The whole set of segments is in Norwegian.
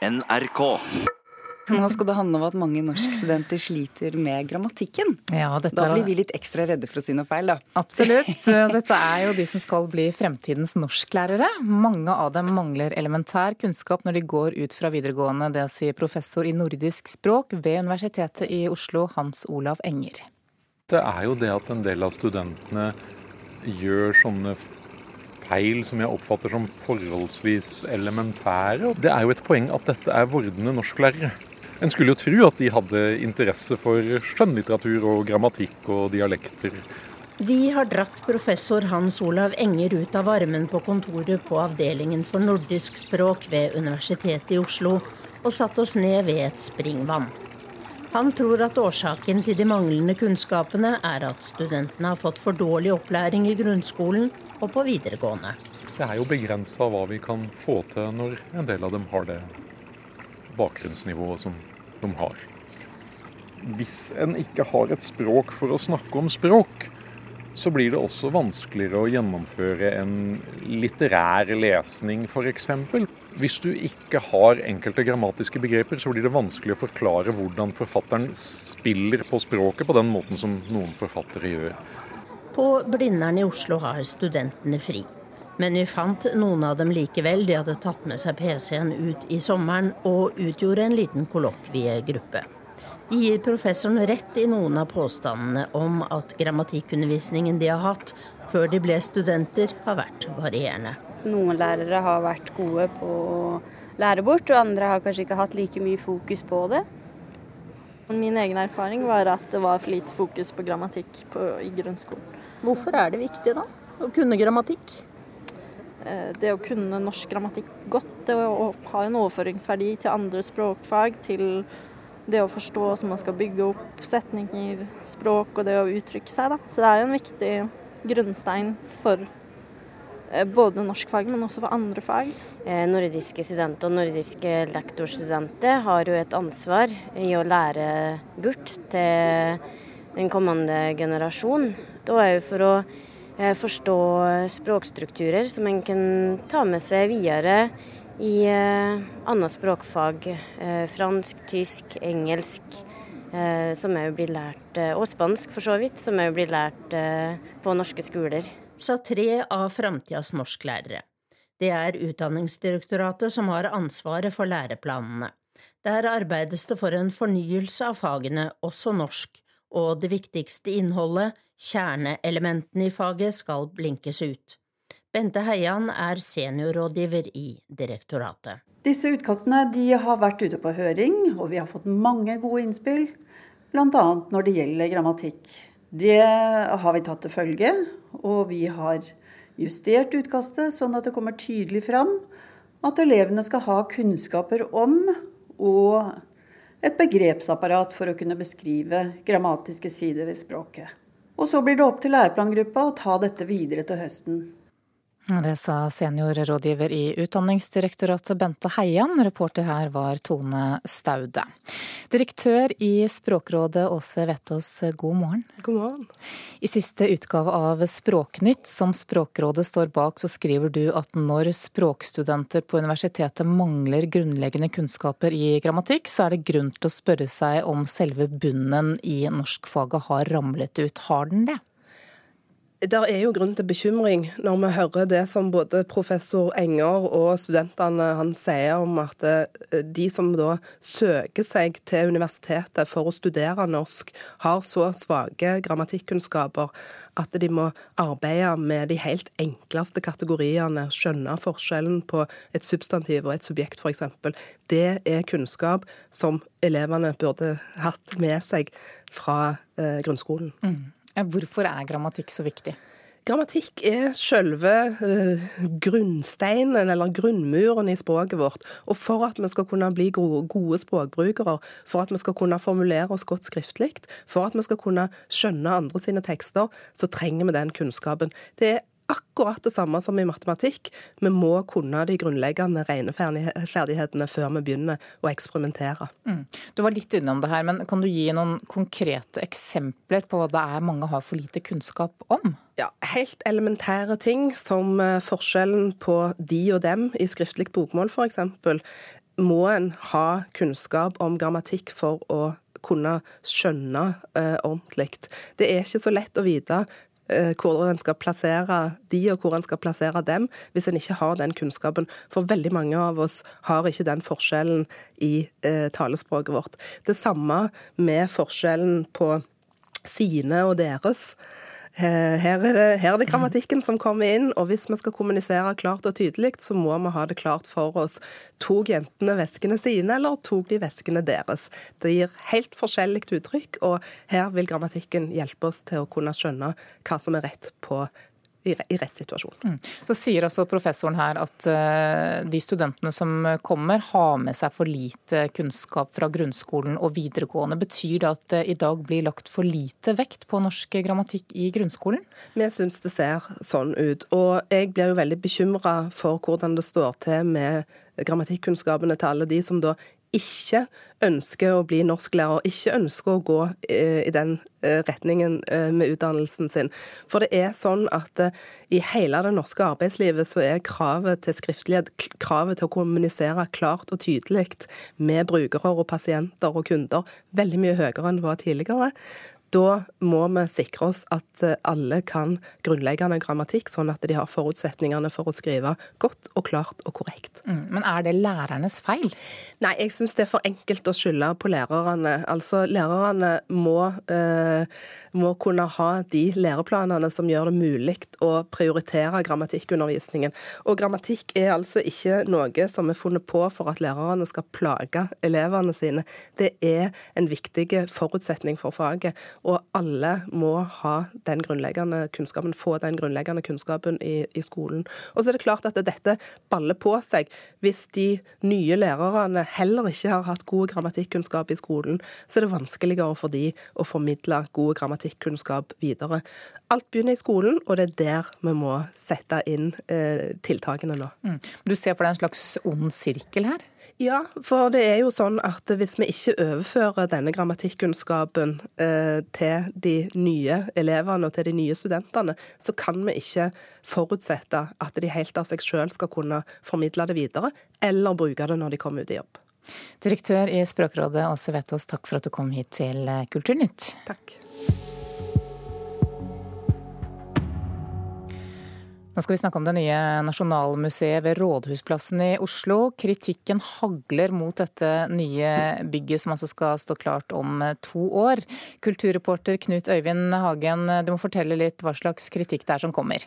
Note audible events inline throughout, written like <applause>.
NRK. Nå skal det handle om at mange norskstudenter sliter med grammatikken. Ja, da blir vi litt ekstra redde for å si noe feil, da. Absolutt. <laughs> Dette er jo de som skal bli fremtidens norsklærere. Mange av dem mangler elementær kunnskap når de går ut fra videregående. Det sier professor i nordisk språk ved Universitetet i Oslo, Hans Olav Enger. Det er jo det at en del av studentene gjør sånne feil som jeg oppfatter som forholdsvis elementære. Det er jo et poeng at dette er vordende norsklærere. En skulle jo tro at de hadde interesse for skjønnlitteratur og grammatikk og dialekter. Vi har dratt professor Hans Olav Enger ut av varmen på kontoret på Avdelingen for nordisk språk ved Universitetet i Oslo og satt oss ned ved et springvann. Han tror at årsaken til de manglende kunnskapene er at studentene har fått for dårlig opplæring i grunnskolen og på videregående. Det er jo begrensa hva vi kan få til når en del av dem har det bakgrunnsnivået som de har. Hvis en ikke har et språk for å snakke om språk, så blir det også vanskeligere å gjennomføre en litterær lesning, f.eks. Hvis du ikke har enkelte grammatiske begreper, så blir det vanskelig å forklare hvordan forfatteren spiller på språket på den måten som noen forfattere gjør. På Blindern i Oslo har studentene fri. Men vi fant noen av dem likevel. De hadde tatt med seg PC-en ut i sommeren og utgjorde en liten kollokviegruppe. De gir professoren rett i noen av påstandene om at grammatikkundervisningen de har hatt før de ble studenter, har vært varierende. Noen lærere har vært gode på å lære bort, og andre har kanskje ikke hatt like mye fokus på det. Min egen erfaring var at det var for lite fokus på grammatikk på, i grunnskolen. Hvorfor er det viktig da, å kunne grammatikk? Eh, det å kunne norsk grammatikk godt, det å ha en overføringsverdi til andre språkfag, til det å forstå hvordan man skal bygge opp setninger, språk og det å uttrykke seg. Da. Så det er jo en viktig grunnstein for eh, både norskfag, men også for andre fag. Eh, nordiske studenter og nordiske lektorstudenter har jo et ansvar i å lære bort til den kommende generasjon. Da er jo for å Eh, forstå språkstrukturer som en kan ta med seg videre i eh, andre språkfag. Eh, fransk, tysk, engelsk, som òg blir lært, og spansk for så vidt, som òg blir lært på norske skoler. Sa tre av framtidas norsklærere. Det er Utdanningsdirektoratet som har ansvaret for læreplanene. Der arbeides det for en fornyelse av fagene, også norsk, og det viktigste innholdet, kjerneelementene i faget, skal blinkes ut. Bente Heian er seniorrådgiver i direktoratet. Disse utkastene har vært ute på høring, og vi har fått mange gode innspill. Bl.a. når det gjelder grammatikk. Det har vi tatt til følge, og vi har justert utkastet sånn at det kommer tydelig fram at elevene skal ha kunnskaper om og et begrepsapparat for å kunne beskrive grammatiske sider ved språket. Og så blir det opp til læreplangruppa å ta dette videre til høsten. Det sa seniorrådgiver i Utdanningsdirektoratet Bente Heian. Reporter her var Tone Staude. Direktør i Språkrådet Åse Vetås, god morgen. God morgen. I siste utgave av Språknytt, som Språkrådet står bak, så skriver du at når språkstudenter på universitetet mangler grunnleggende kunnskaper i grammatikk, så er det grunn til å spørre seg om selve bunnen i norskfaget har ramlet ut. Har den det? Det er jo grunn til bekymring når vi hører det som både professor Enger og studentene han sier om at eh, de som da søker seg til universitetet for å studere norsk, har så svake grammatikkunnskaper at de må arbeide med de helt enkleste kategoriene, skjønne forskjellen på et substantiv og et subjekt f.eks. Det er kunnskap som elevene burde hatt med seg fra eh, grunnskolen. Mm. Hvorfor er grammatikk så viktig? Grammatikk er selve uh, grunnsteinen, eller grunnmuren i språket vårt. Og for at vi skal kunne bli gode språkbrukere, for at vi skal kunne formulere oss godt skriftlig, for at vi skal kunne skjønne andre sine tekster, så trenger vi den kunnskapen. Det er akkurat det samme som i matematikk. Vi må kunne de grunnleggende regneferdighetene før vi begynner å eksperimentere. Mm. Du var litt innom det her, men kan du gi noen konkrete eksempler på hva det er mange har for lite kunnskap om? Ja, Helt elementære ting som eh, forskjellen på de og dem i skriftlig bokmål f.eks. må en ha kunnskap om grammatikk for å kunne skjønne uh, ordentlig. Det er ikke så lett å vite hvor en skal plassere de og hvor en skal plassere dem, hvis en ikke har den kunnskapen. For veldig mange av oss har ikke den forskjellen i eh, talespråket vårt. Det samme med forskjellen på sine og deres. Eh, her er, det, her er, det, grammatikken som kommer inn, og hvis vi skal kommunisere klart og tydelig, så må vi ha det klart for oss. Tok jentene veskene sine, eller tok de veskene deres? Det gir helt forskjellig uttrykk, og her vil grammatikken hjelpe oss til å kunne skjønne hva som er rett på i, i rett situasjon. Mm. Så sier altså professoren her at uh, de studentene som kommer, har med seg for lite kunnskap fra grunnskolen og videregående. Betyr det at det i dag blir lagt for lite vekt på norsk grammatikk i grunnskolen? Vi syns det ser sånn ut. Og jeg blir jo veldig bekymra for hvordan det står til med grammatikkunnskapene til alle de som da ikke ønsker å bli norsklærer, ikke ønsker å gå eh, i den eh, retningen eh, med utdannelsen sin. For det er sånn at i hele det norske arbeidslivet så er kravet til skriftlighet, kravet til å kommunisere klart og tydelig med brukere og pasienter og kunder, veldig mye høyere enn det var tidligere. Da må vi sikre oss at eh, alle kan grunnleggende grammatikk, sånn at de har forutsetningene for å skrive godt og klart og korrekt. Mm, men er det lærernes feil? Nei, jeg syns det er for enkelt å skylde på lærerne. Altså, lærerne må, eh, må kunne ha de læreplanene som gjør det mulig å prioritere grammatikkundervisningen. Og grammatikk er altså ikke noe som er funnet på for at lærerne skal plage elevene sine. Det er en viktig forutsetning for faget. Og alle må ha den grunnleggende kunnskapen, få den grunnleggende kunnskapen i, i skolen. Og så er det klart at dette baller på seg. Hvis de nye lærerne heller ikke har hatt god grammatikkunnskap i skolen, så er det vanskeligere for de å formidle god grammatikkunnskap videre. Alt begynner i skolen, og det er der vi må sette inn eh, tiltakene nå. Mm. Du ser for deg en slags ond sirkel her? Ja, for det er jo sånn at hvis vi ikke overfører denne grammatikkunnskapen eh, til de nye elevene og til de nye studentene, så kan vi ikke forutsette at de helt av seg sjøl skal kunne formidle det videre, eller bruke det når de kommer ut i jobb. Direktør i Språkrådet Åse Vetås, takk for at du kom hit til Kulturnytt. Takk. Nå skal vi snakke om det nye Nasjonalmuseet ved Rådhusplassen i Oslo. Kritikken hagler mot dette nye bygget som altså skal stå klart om to år. Kulturreporter Knut Øyvind Hagen, du må fortelle litt hva slags kritikk det er som kommer.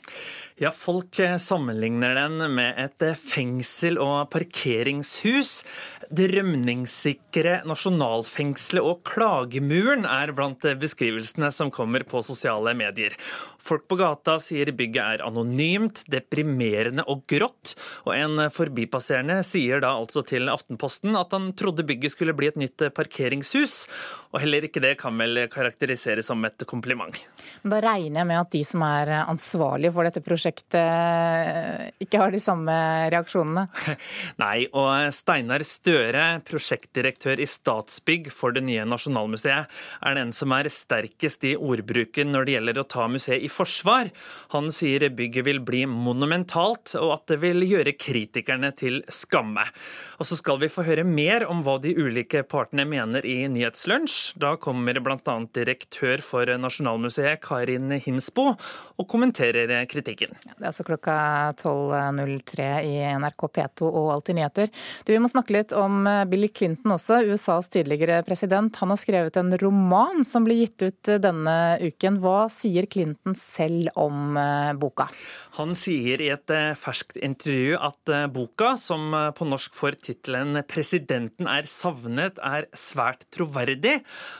Ja, Folk sammenligner den med et fengsel og parkeringshus. Det rømningssikre nasjonalfengselet og klagemuren er blant beskrivelsene som kommer på sosiale medier. Folk på gata sier bygget er anonymt, deprimerende og grått. Og en forbipasserende sier da altså til Aftenposten at han trodde bygget skulle bli et nytt parkeringshus. Og heller ikke det kan vel karakteriseres som et kompliment. Da regner jeg med at de som er ansvarlige for dette prosjektet ikke har de samme reaksjonene? <laughs> Nei, og Steinar Støre, prosjektdirektør i Statsbygg for det nye Nasjonalmuseet, er den som er sterkest i ordbruken når det gjelder å ta museet i forsvar. Han sier bygget vil bli monumentalt, og at det vil gjøre kritikerne til skamme. Og så skal vi få høre mer om hva de ulike partene mener i Nyhetslunsj. Da kommer bl.a. direktør for Nasjonalmuseet, Karin Hinsbo, og kommenterer kritikken. Det er altså klokka 12.03 i NRK P2 og Alltid nyheter. Du, Vi må snakke litt om Bill Clinton også, USAs tidligere president. Han har skrevet en roman som blir gitt ut denne uken. Hva sier Clinton selv om eh, boka? Han sier i et eh, ferskt intervju at eh, boka, som på norsk får tittelen 'Presidenten er savnet', er svært troverdig.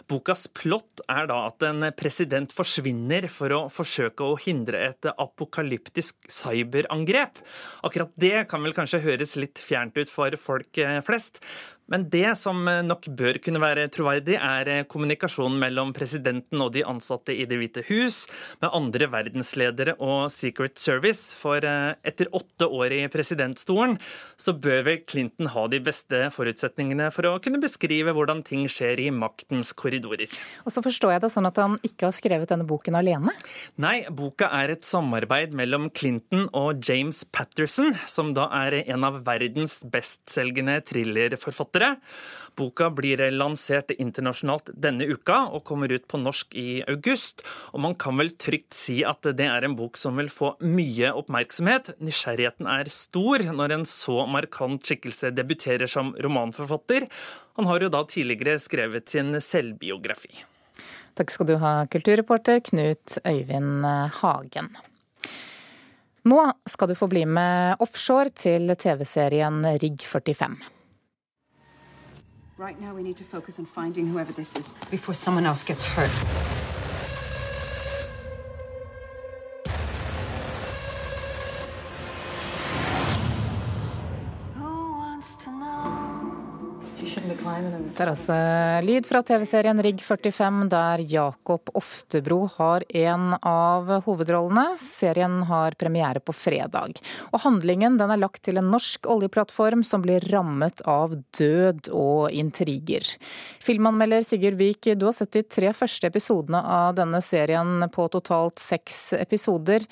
Bokas plott er da at en president forsvinner for å forsøke å hindre et apokalyptisk cyberangrep. Akkurat det kan vel kanskje høres litt fjernt ut for folk flest, men det som nok bør kunne være troverdig, er kommunikasjonen mellom presidenten og de ansatte i Det hvite hus, med andre verdensledere og Secret Service. For eh, etter åtte år i presidentstolen, så bør vel Clinton ha de beste forutsetningene for å kunne beskrive hvordan ting skjer i maktens korridorer. Og så forstår jeg det sånn at han ikke har skrevet denne boken alene? Nei, boka er et samarbeid mellom Clinton og James Patterson, som da er en av verdens bestselgende thrillerforfattere. Boka blir lansert internasjonalt denne uka og kommer ut på norsk i august. Og man kan vel trygt si at det er en bok som vil få mye oppmerksomhet. Nysgjerrigheten er stor når en så markant skikkelse debuterer som romanforfatter. Han har jo da tidligere skrevet sin selvbiografi. Takk skal du ha, kulturreporter Knut Øyvind Hagen. Nå skal du få bli med offshore til TV-serien Rigg 45. Right now, we need to focus on finding whoever this is before someone else gets hurt. Det er altså lyd fra TV-serien Rigg 45, der Jakob Oftebro har en av hovedrollene. Serien har premiere på fredag. Og Handlingen er lagt til en norsk oljeplattform som blir rammet av død og intriger. Filmanmelder Sigurd Vik, du har sett de tre første episodene av denne serien på totalt seks episoder.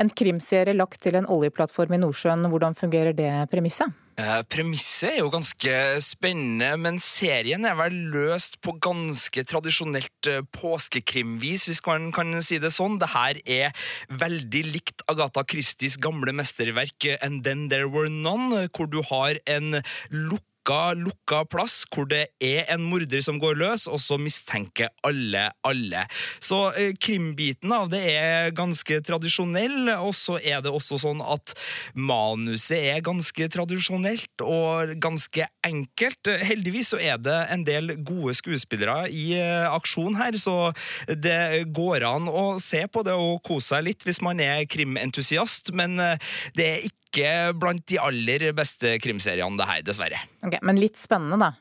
En krimserie lagt til en oljeplattform i Nordsjøen, hvordan fungerer det premisset? Eh, premisset er jo ganske spennende, men serien er vel løst på ganske tradisjonelt eh, påskekrimvis, hvis man kan si det sånn. Det her er veldig likt Agatha Christies gamle mesterverk eh, And Then There Were None, hvor du har en lukk lukka, lukka plass hvor det er en morder som går løs, og så mistenker alle alle. Så eh, krimbiten av det er ganske tradisjonell, og så er det også sånn at manuset er ganske tradisjonelt og ganske enkelt. Heldigvis så er det en del gode skuespillere i eh, aksjon her, så det går an å se på det og kose seg litt hvis man er krimentusiast, men eh, det er ikke ikke blant de aller beste krimseriene, det her, dessverre. Ok, Men litt spennende, da?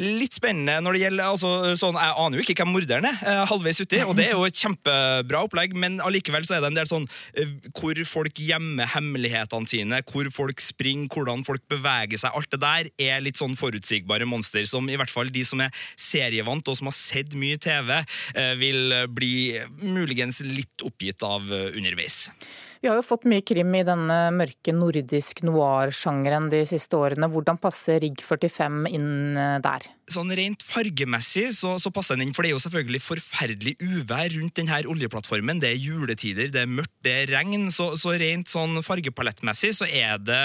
Litt spennende når det gjelder altså, sånn, Jeg aner jo ikke hvem morderen er, eh, halvveis uti, og det er jo et kjempebra opplegg, men allikevel så er det en del sånn eh, hvor folk gjemmer hemmelighetene sine, hvor folk springer, hvordan folk beveger seg. Alt det der er litt sånn forutsigbare monster som i hvert fall de som er serievant og som har sett mye TV, eh, vil bli muligens litt oppgitt av underveis. Vi har jo fått mye krim i denne mørke nordisk noir-sjangeren de siste årene. Hvordan passer Rigg 45 inn eh, der? Sånn Rent fargemessig så, så, passer den inn, for det er jo selvfølgelig forferdelig uvær rundt denne oljeplattformen. Det er juletider, det er mørkt, det er regn. Så, så rent sånn fargepalettmessig så er det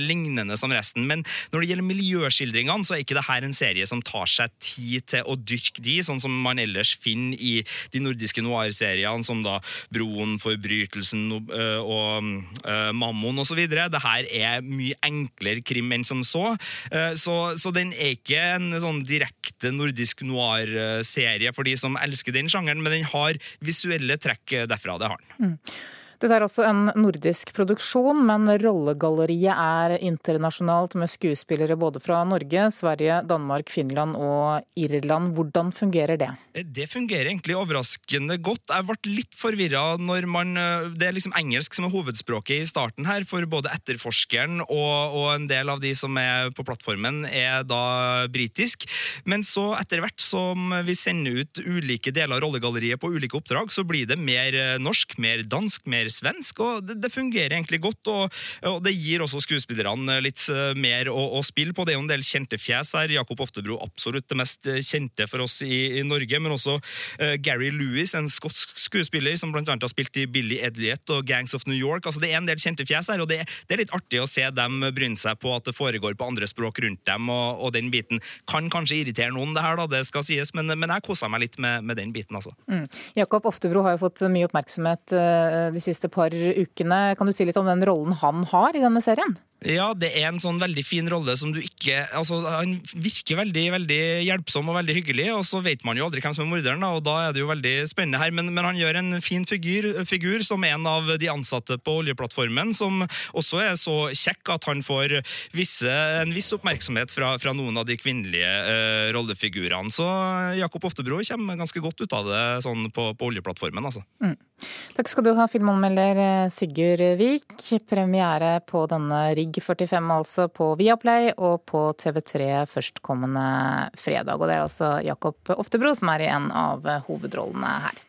lignende som resten. Men når det gjelder miljøskildringene, så er ikke dette en serie som tar seg tid til å dyrke de, sånn som man ellers finner i de nordiske noir-seriene, som da Broen, Forbrytelsen øh, og uh, Mammon osv. Det her er mye enklere krim enn som så. Uh, så. Så den er ikke en sånn direkte nordisk noir-serie for de som elsker den sjangeren, men den har visuelle trekk derfra. Det har den. Mm. Dette er også en nordisk produksjon, men rollegalleriet er internasjonalt med skuespillere både fra Norge, Sverige, Danmark, Finland og Irland. Hvordan fungerer det? Det fungerer egentlig overraskende godt. Jeg ble litt forvirra når man Det er liksom engelsk som er hovedspråket i starten her, for både etterforskeren og, og en del av de som er på plattformen, er da britisk. Men så, etter hvert som vi sender ut ulike deler av rollegalleriet på ulike oppdrag, så blir det mer norsk, mer dansk, mer svensk, og det, det fungerer egentlig godt. Og, og, det gir også skuespillerne litt eh, mer å, å, spille på. Det er jo en del kjente fjes her. Jakob Oftebro absolutt det mest eh, kjente for oss i, i Norge, men også uh, Gary Lewis, en skotsk skuespiller som blant annet har spilt i Billy Edliet og Gangs of New York. Altså, det er en del kjente fjes her, og det, det er litt artig å se dem bryne seg på at det foregår på andre språk rundt dem, og, og den biten kan kanskje irritere noen, det her, da, det skal sies, men, men jeg kosa meg litt med, med, den biten, altså. Mm. Jakob Oftebro har jo fått mye oppmerksomhet uh, de siste par ukene. Kan du si litt om den rollen han har i denne serien? Ja, det er en sånn veldig fin rolle som du ikke Altså, han virker veldig veldig hjelpsom og veldig hyggelig, og så vet man jo aldri hvem som er morderen, da, og da er det jo veldig spennende her. Men, men han gjør en fin figur, figur, som en av de ansatte på oljeplattformen, som også er så kjekk at han får visse, en viss oppmerksomhet fra, fra noen av de kvinnelige uh, rollefigurene. Så Jakob Oftebro kommer ganske godt ut av det sånn på, på oljeplattformen, altså. Mm. Takk skal du ha, filmanmelder eh, Sigurd Vik. Premiere på denne Rigg 45 altså på Viaplay og på TV3 førstkommende fredag. Og det er altså Jakob Oftebro som er i en av hovedrollene her.